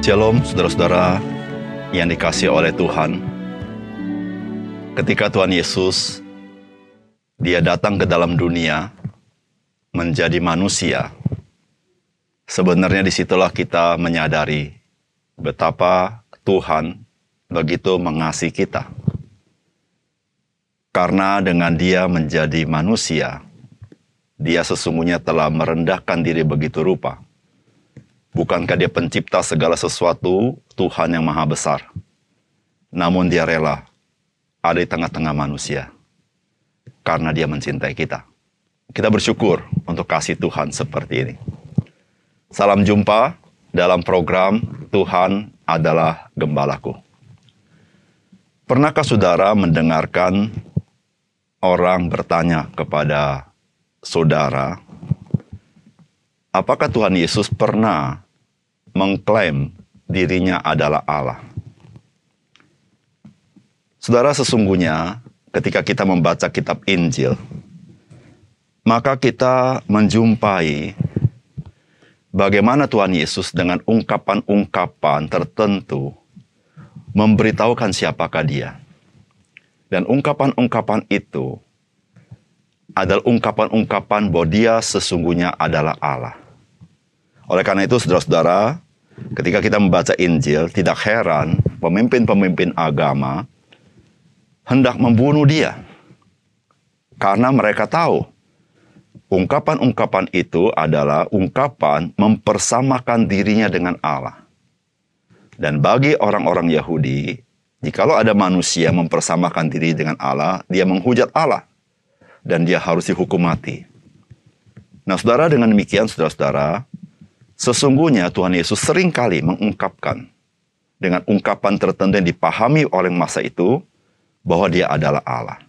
Shalom saudara-saudara yang dikasih oleh Tuhan. Ketika Tuhan Yesus dia datang ke dalam dunia menjadi manusia, sebenarnya di situlah kita menyadari betapa Tuhan begitu mengasihi kita. Karena dengan dia menjadi manusia, dia sesungguhnya telah merendahkan diri begitu rupa Bukankah dia pencipta segala sesuatu, Tuhan yang maha besar. Namun dia rela ada di tengah-tengah manusia. Karena dia mencintai kita. Kita bersyukur untuk kasih Tuhan seperti ini. Salam jumpa dalam program Tuhan adalah Gembalaku. Pernahkah saudara mendengarkan orang bertanya kepada saudara, apakah Tuhan Yesus pernah mengklaim dirinya adalah Allah? Saudara, sesungguhnya ketika kita membaca kitab Injil, maka kita menjumpai bagaimana Tuhan Yesus dengan ungkapan-ungkapan tertentu memberitahukan siapakah dia. Dan ungkapan-ungkapan itu adalah ungkapan-ungkapan bahwa dia sesungguhnya adalah Allah. Oleh karena itu, saudara-saudara, ketika kita membaca Injil, tidak heran pemimpin-pemimpin agama hendak membunuh dia. Karena mereka tahu ungkapan-ungkapan itu adalah ungkapan mempersamakan dirinya dengan Allah. Dan bagi orang-orang Yahudi, jikalau ada manusia mempersamakan diri dengan Allah, dia menghujat Allah dan dia harus dihukum mati. Nah, saudara, dengan demikian, saudara-saudara, sesungguhnya Tuhan Yesus sering kali mengungkapkan dengan ungkapan tertentu yang dipahami oleh masa itu bahwa dia adalah Allah.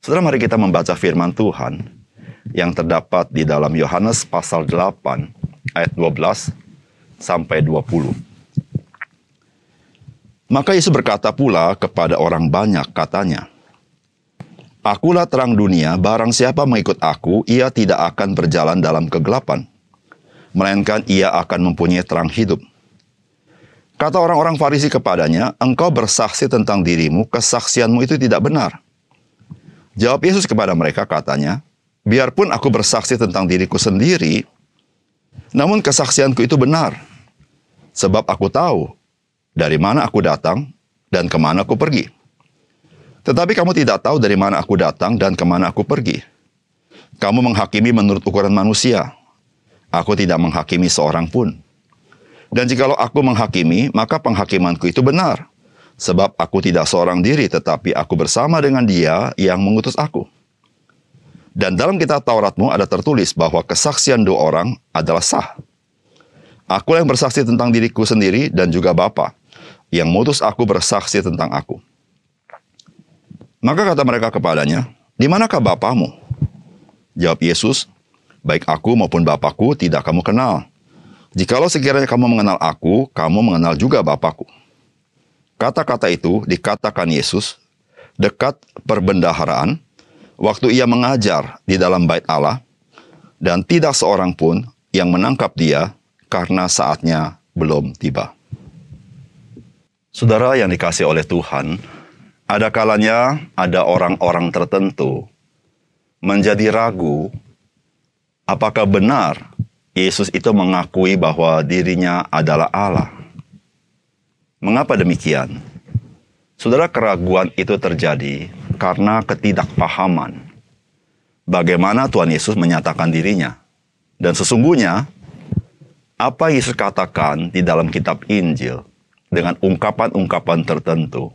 Saudara, mari kita membaca firman Tuhan yang terdapat di dalam Yohanes pasal 8 ayat 12 sampai 20. Maka Yesus berkata pula kepada orang banyak katanya, Akulah terang dunia, barang siapa mengikut aku, ia tidak akan berjalan dalam kegelapan, melainkan ia akan mempunyai terang hidup. Kata orang-orang Farisi kepadanya, engkau bersaksi tentang dirimu, kesaksianmu itu tidak benar. Jawab Yesus kepada mereka katanya, biarpun aku bersaksi tentang diriku sendiri, namun kesaksianku itu benar. Sebab aku tahu dari mana aku datang dan ke mana aku pergi. Tetapi kamu tidak tahu dari mana aku datang dan ke mana aku pergi. Kamu menghakimi menurut ukuran manusia. Aku tidak menghakimi seorang pun. Dan jikalau aku menghakimi, maka penghakimanku itu benar. Sebab aku tidak seorang diri, tetapi aku bersama dengan dia yang mengutus aku. Dan dalam kitab Tauratmu ada tertulis bahwa kesaksian dua orang adalah sah. Aku yang bersaksi tentang diriku sendiri dan juga Bapa yang mutus aku bersaksi tentang aku. Maka kata mereka kepadanya, di manakah Bapamu? Jawab Yesus, baik aku maupun Bapakku tidak kamu kenal. Jikalau sekiranya kamu mengenal aku, kamu mengenal juga Bapakku. Kata-kata itu dikatakan Yesus dekat perbendaharaan waktu ia mengajar di dalam bait Allah dan tidak seorang pun yang menangkap dia karena saatnya belum tiba. Saudara yang dikasih oleh Tuhan, ada kalanya ada orang-orang tertentu menjadi ragu apakah benar Yesus itu mengakui bahwa dirinya adalah Allah. Mengapa demikian? Saudara, keraguan itu terjadi karena ketidakpahaman bagaimana Tuhan Yesus menyatakan dirinya. Dan sesungguhnya, apa Yesus katakan di dalam kitab Injil dengan ungkapan-ungkapan tertentu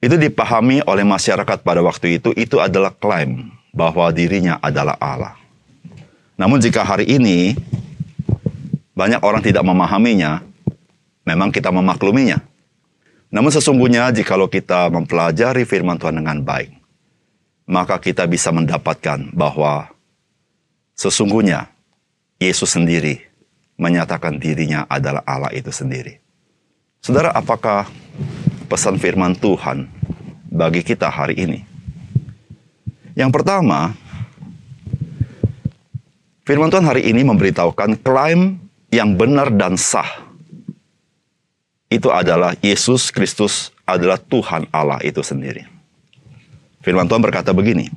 itu dipahami oleh masyarakat pada waktu itu itu adalah klaim bahwa dirinya adalah Allah. Namun jika hari ini banyak orang tidak memahaminya, memang kita memakluminya. Namun sesungguhnya jikalau kita mempelajari firman Tuhan dengan baik, maka kita bisa mendapatkan bahwa sesungguhnya Yesus sendiri menyatakan dirinya adalah Allah itu sendiri. Saudara, apakah pesan firman Tuhan bagi kita hari ini. Yang pertama, firman Tuhan hari ini memberitahukan klaim yang benar dan sah itu adalah Yesus Kristus adalah Tuhan Allah itu sendiri. Firman Tuhan berkata begini,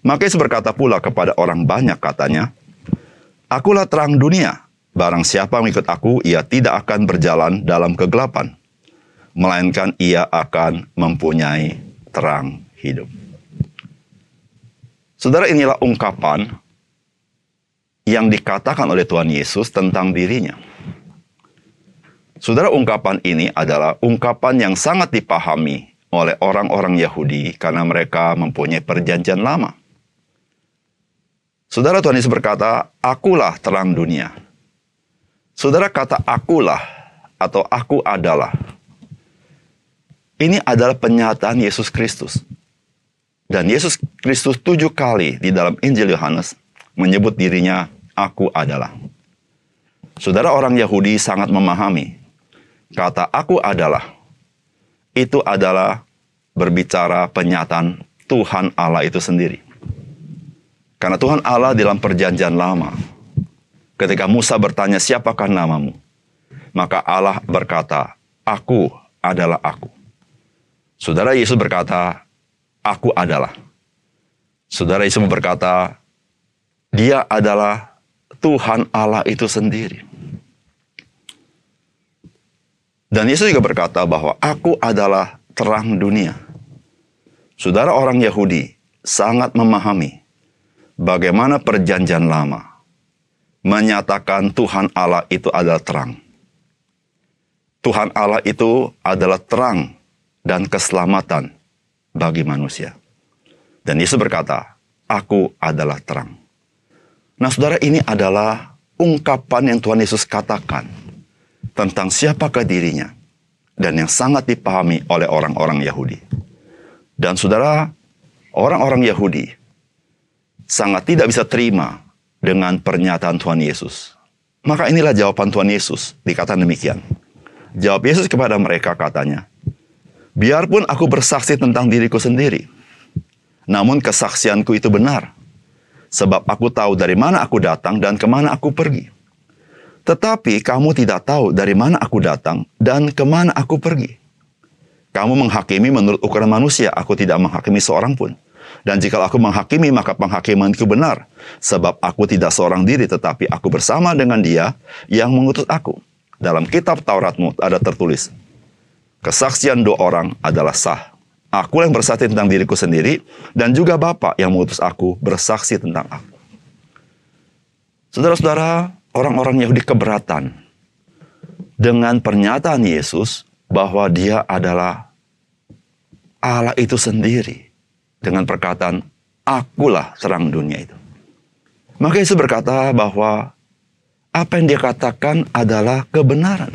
Yesus berkata pula kepada orang banyak katanya, Akulah terang dunia, barang siapa mengikut aku, ia tidak akan berjalan dalam kegelapan, melainkan ia akan mempunyai terang hidup. Saudara inilah ungkapan yang dikatakan oleh Tuhan Yesus tentang dirinya. Saudara, ungkapan ini adalah ungkapan yang sangat dipahami oleh orang-orang Yahudi karena mereka mempunyai perjanjian lama. Saudara Tuhan Yesus berkata, "Akulah terang dunia." Saudara kata "akulah" atau "aku adalah" ini adalah penyataan Yesus Kristus. Dan Yesus Kristus tujuh kali di dalam Injil Yohanes menyebut dirinya "aku adalah". Saudara orang Yahudi sangat memahami kata aku adalah itu adalah berbicara penyataan Tuhan Allah itu sendiri. Karena Tuhan Allah dalam perjanjian lama, ketika Musa bertanya siapakah namamu, maka Allah berkata, aku adalah aku. Saudara Yesus berkata, aku adalah. Saudara Yesus berkata, dia adalah Tuhan Allah itu sendiri. Dan Yesus juga berkata bahwa aku adalah terang dunia. Saudara orang Yahudi sangat memahami bagaimana perjanjian lama menyatakan Tuhan Allah itu adalah terang. Tuhan Allah itu adalah terang dan keselamatan bagi manusia. Dan Yesus berkata, aku adalah terang. Nah saudara ini adalah ungkapan yang Tuhan Yesus katakan tentang siapakah dirinya dan yang sangat dipahami oleh orang-orang Yahudi. Dan saudara, orang-orang Yahudi sangat tidak bisa terima dengan pernyataan Tuhan Yesus. Maka inilah jawaban Tuhan Yesus, dikatakan demikian. Jawab Yesus kepada mereka katanya, Biarpun aku bersaksi tentang diriku sendiri, namun kesaksianku itu benar. Sebab aku tahu dari mana aku datang dan ke mana aku pergi. Tetapi kamu tidak tahu dari mana aku datang dan ke mana aku pergi. Kamu menghakimi menurut ukuran manusia, aku tidak menghakimi seorang pun. Dan jika aku menghakimi, maka penghakimanku benar. Sebab aku tidak seorang diri, tetapi aku bersama dengan dia yang mengutus aku. Dalam kitab Tauratmu ada tertulis, Kesaksian dua orang adalah sah. Aku yang bersaksi tentang diriku sendiri, dan juga Bapak yang mengutus aku bersaksi tentang aku. Saudara-saudara, orang-orang Yahudi keberatan dengan pernyataan Yesus bahwa dia adalah Allah itu sendiri dengan perkataan akulah terang dunia itu. Maka Yesus berkata bahwa apa yang dia katakan adalah kebenaran.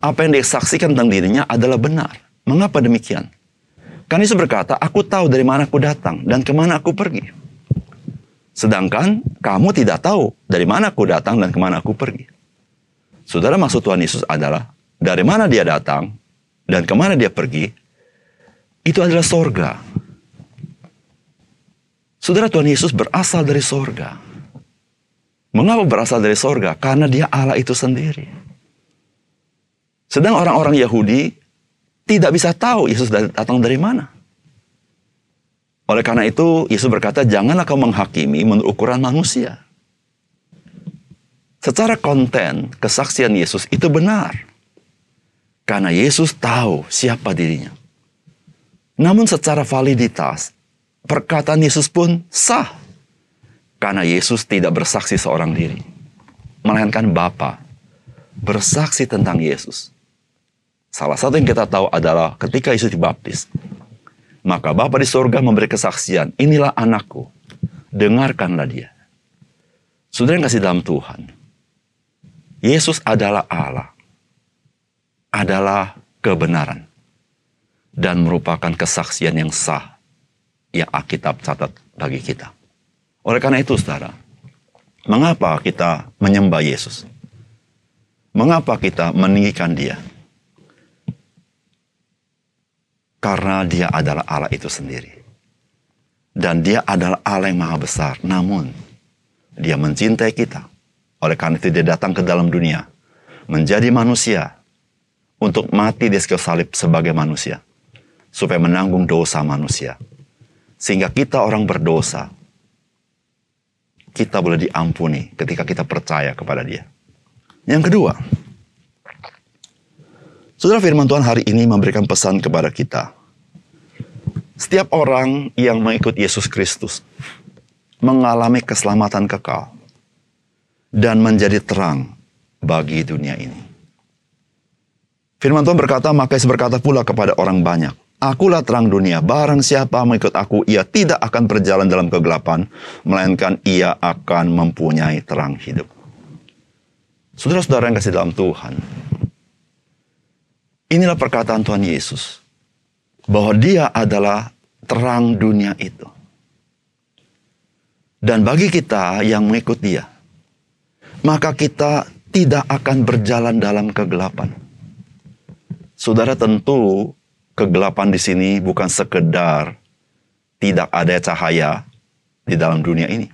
Apa yang dia saksikan tentang dirinya adalah benar. Mengapa demikian? Karena Yesus berkata, aku tahu dari mana aku datang dan ke mana aku pergi. Sedangkan kamu tidak tahu dari mana aku datang dan ke mana aku pergi. Saudara maksud Tuhan Yesus adalah dari mana dia datang dan ke mana dia pergi, itu adalah sorga. Saudara Tuhan Yesus berasal dari sorga. Mengapa berasal dari sorga? Karena dia Allah itu sendiri. Sedang orang-orang Yahudi tidak bisa tahu Yesus datang dari mana. Oleh karena itu, Yesus berkata, janganlah kau menghakimi menurut ukuran manusia. Secara konten, kesaksian Yesus itu benar. Karena Yesus tahu siapa dirinya. Namun secara validitas, perkataan Yesus pun sah. Karena Yesus tidak bersaksi seorang diri. Melainkan Bapa bersaksi tentang Yesus. Salah satu yang kita tahu adalah ketika Yesus dibaptis, maka Bapa di sorga memberi kesaksian, inilah anakku, dengarkanlah dia. Saudara yang kasih dalam Tuhan, Yesus adalah Allah, adalah kebenaran, dan merupakan kesaksian yang sah yang Alkitab catat bagi kita. Oleh karena itu, saudara, mengapa kita menyembah Yesus? Mengapa kita meninggikan dia? Karena dia adalah Allah itu sendiri. Dan dia adalah Allah yang maha besar. Namun, dia mencintai kita. Oleh karena itu dia datang ke dalam dunia, menjadi manusia, untuk mati di kayu salib sebagai manusia, supaya menanggung dosa manusia. Sehingga kita orang berdosa, kita boleh diampuni ketika kita percaya kepada dia. Yang kedua, Saudara firman Tuhan hari ini memberikan pesan kepada kita. Setiap orang yang mengikut Yesus Kristus mengalami keselamatan kekal dan menjadi terang bagi dunia ini. Firman Tuhan berkata, maka berkata pula kepada orang banyak, Akulah terang dunia, barang siapa mengikut aku, ia tidak akan berjalan dalam kegelapan, melainkan ia akan mempunyai terang hidup. Saudara-saudara yang kasih dalam Tuhan, Inilah perkataan Tuhan Yesus. Bahwa dia adalah terang dunia itu. Dan bagi kita yang mengikut dia, maka kita tidak akan berjalan dalam kegelapan. Saudara tentu kegelapan di sini bukan sekedar tidak ada cahaya di dalam dunia ini.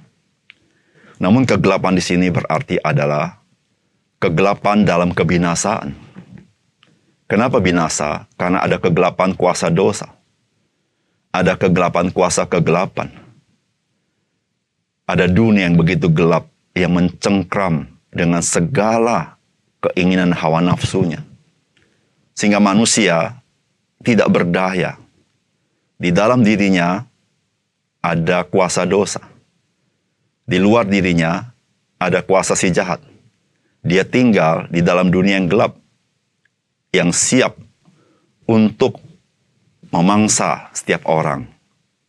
Namun kegelapan di sini berarti adalah kegelapan dalam kebinasaan Kenapa binasa? Karena ada kegelapan kuasa dosa. Ada kegelapan kuasa kegelapan. Ada dunia yang begitu gelap yang mencengkram dengan segala keinginan hawa nafsunya. Sehingga manusia tidak berdaya. Di dalam dirinya ada kuasa dosa. Di luar dirinya ada kuasa si jahat. Dia tinggal di dalam dunia yang gelap yang siap untuk memangsa setiap orang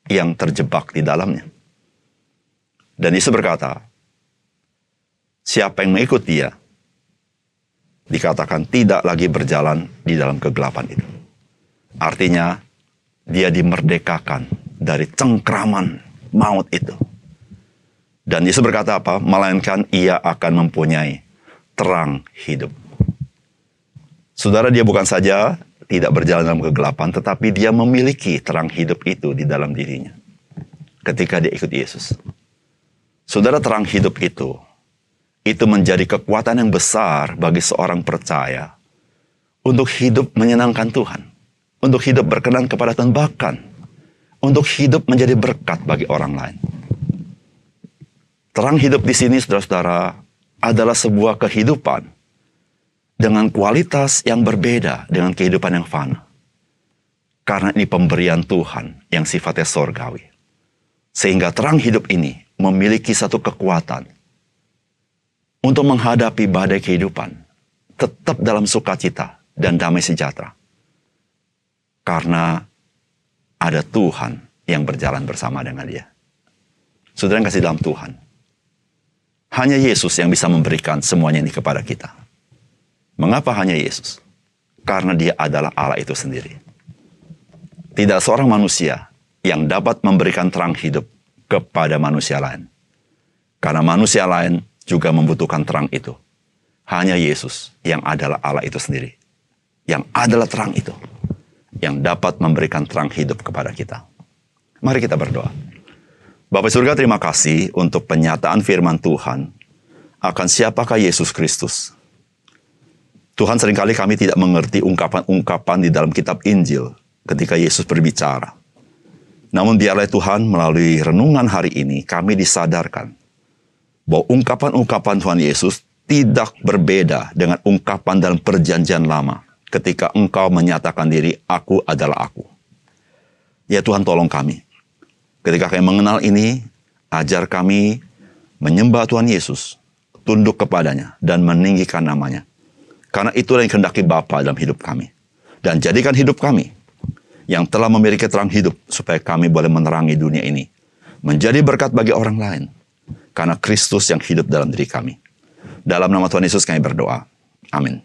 yang terjebak di dalamnya. Dan Yesus berkata, siapa yang mengikut dia, dikatakan tidak lagi berjalan di dalam kegelapan itu. Artinya, dia dimerdekakan dari cengkraman maut itu. Dan Yesus berkata apa? Melainkan ia akan mempunyai terang hidup. Saudara dia bukan saja tidak berjalan dalam kegelapan, tetapi dia memiliki terang hidup itu di dalam dirinya. Ketika dia ikut Yesus. Saudara terang hidup itu, itu menjadi kekuatan yang besar bagi seorang percaya untuk hidup menyenangkan Tuhan. Untuk hidup berkenan kepada Tuhan, bahkan untuk hidup menjadi berkat bagi orang lain. Terang hidup di sini, saudara-saudara, adalah sebuah kehidupan dengan kualitas yang berbeda dengan kehidupan yang fana. Karena ini pemberian Tuhan yang sifatnya sorgawi. Sehingga terang hidup ini memiliki satu kekuatan untuk menghadapi badai kehidupan tetap dalam sukacita dan damai sejahtera. Karena ada Tuhan yang berjalan bersama dengan dia. Saudara yang kasih dalam Tuhan. Hanya Yesus yang bisa memberikan semuanya ini kepada kita. Mengapa hanya Yesus? Karena dia adalah Allah itu sendiri. Tidak seorang manusia yang dapat memberikan terang hidup kepada manusia lain. Karena manusia lain juga membutuhkan terang itu. Hanya Yesus yang adalah Allah itu sendiri. Yang adalah terang itu. Yang dapat memberikan terang hidup kepada kita. Mari kita berdoa. Bapak surga terima kasih untuk penyataan firman Tuhan akan siapakah Yesus Kristus Tuhan sering kali kami tidak mengerti ungkapan-ungkapan di dalam kitab Injil ketika Yesus berbicara. Namun biarlah Tuhan melalui renungan hari ini kami disadarkan bahwa ungkapan-ungkapan Tuhan Yesus tidak berbeda dengan ungkapan dalam perjanjian lama ketika engkau menyatakan diri aku adalah aku. Ya Tuhan tolong kami. Ketika kami mengenal ini, ajar kami menyembah Tuhan Yesus, tunduk kepadanya, dan meninggikan namanya karena itulah yang kehendaki Bapa dalam hidup kami. Dan jadikan hidup kami yang telah memiliki terang hidup supaya kami boleh menerangi dunia ini. Menjadi berkat bagi orang lain. Karena Kristus yang hidup dalam diri kami. Dalam nama Tuhan Yesus kami berdoa. Amin.